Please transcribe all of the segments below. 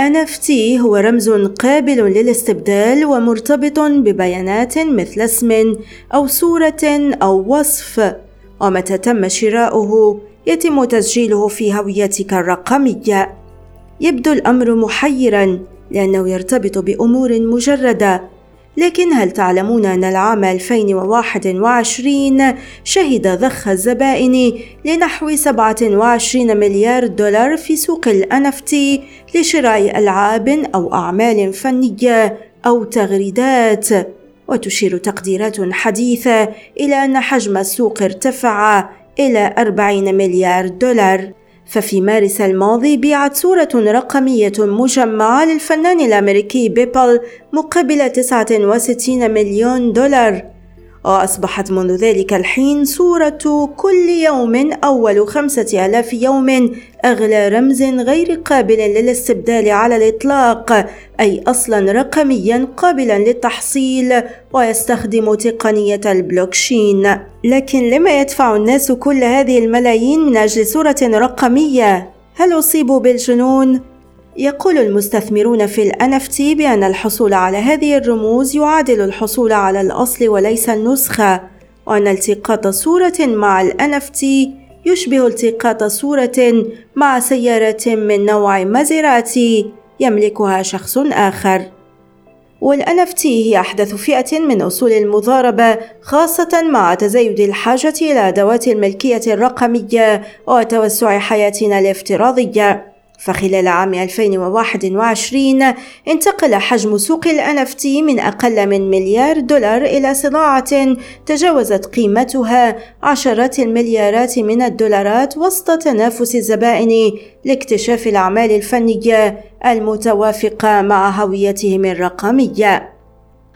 NFT هو رمز قابل للاستبدال ومرتبط ببيانات مثل اسم أو صورة أو وصف. ومتى تم شراؤه؟ يتم تسجيله في هويتك الرقمية. يبدو الأمر محيرا لأنه يرتبط بأمور مجردة. لكن هل تعلمون أن العام 2021 شهد ضخ الزبائن لنحو 27 مليار دولار في سوق ال NFT لشراء ألعاب أو أعمال فنية أو تغريدات؟ وتشير تقديرات حديثة إلى أن حجم السوق ارتفع إلى 40 مليار دولار. ففي مارس الماضي بيعت صورة رقمية مجمعة للفنان الأمريكي بيبل مقابل 69 مليون دولار. وأصبحت منذ ذلك الحين صورة كل يوم أول خمسة آلاف يوم أغلى رمز غير قابل للاستبدال على الإطلاق أي أصلا رقميا قابلا للتحصيل ويستخدم تقنية البلوكشين لكن لما يدفع الناس كل هذه الملايين من أجل صورة رقمية؟ هل أصيبوا بالجنون؟ يقول المستثمرون في ال NFT بأن الحصول على هذه الرموز يعادل الحصول على الأصل وليس النسخة، وأن التقاط صورة مع ال NFT يشبه التقاط صورة مع سيارة من نوع مازيراتي يملكها شخص آخر. وال NFT هي أحدث فئة من أصول المضاربة خاصة مع تزايد الحاجة إلى أدوات الملكية الرقمية وتوسع حياتنا الافتراضية. فخلال عام 2021 انتقل حجم سوق ال NFT من أقل من مليار دولار إلى صناعة تجاوزت قيمتها عشرات المليارات من الدولارات وسط تنافس الزبائن لاكتشاف الأعمال الفنية المتوافقة مع هويتهم الرقمية.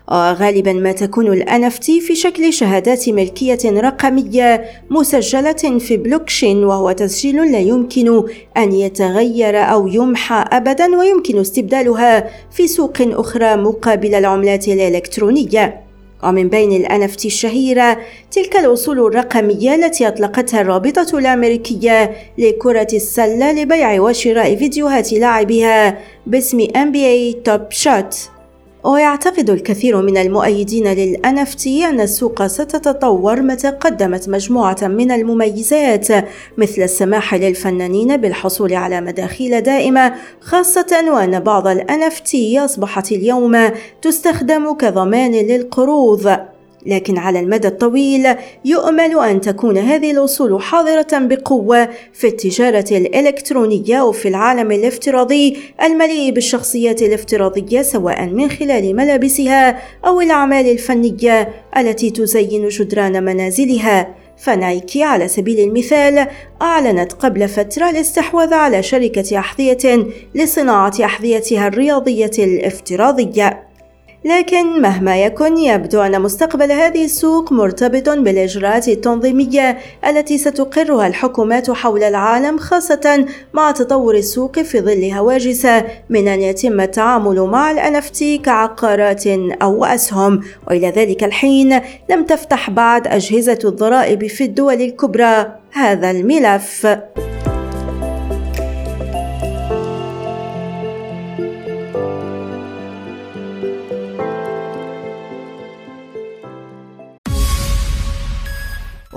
وغالبا ما تكون ال NFT في شكل شهادات ملكية رقمية مسجلة في بلوكشين وهو تسجيل لا يمكن أن يتغير أو يمحى أبدا ويمكن استبدالها في سوق أخرى مقابل العملات الإلكترونية. ومن بين ال NFT الشهيرة تلك الأصول الرقمية التي أطلقتها الرابطة الأمريكية لكرة السلة لبيع وشراء فيديوهات لاعبها باسم NBA Top Shot. ويعتقد الكثير من المؤيدين لل NFT أن السوق ستتطور متى قدمت مجموعة من المميزات مثل السماح للفنانين بالحصول على مداخيل دائمة خاصة وأن بعض ال NFT أصبحت اليوم تستخدم كضمان للقروض. لكن على المدى الطويل يؤمل أن تكون هذه الأصول حاضرة بقوة في التجارة الإلكترونية وفي العالم الافتراضي المليء بالشخصيات الافتراضية سواء من خلال ملابسها أو الأعمال الفنية التي تزين جدران منازلها. فنايكي على سبيل المثال أعلنت قبل فترة الاستحواذ على شركة أحذية لصناعة أحذيتها الرياضية الافتراضية. لكن مهما يكن يبدو أن مستقبل هذه السوق مرتبط بالإجراءات التنظيمية التي ستقرها الحكومات حول العالم خاصة مع تطور السوق في ظل هواجس من أن يتم التعامل مع ال NFT كعقارات أو أسهم. وإلى ذلك الحين لم تفتح بعد أجهزة الضرائب في الدول الكبرى هذا الملف.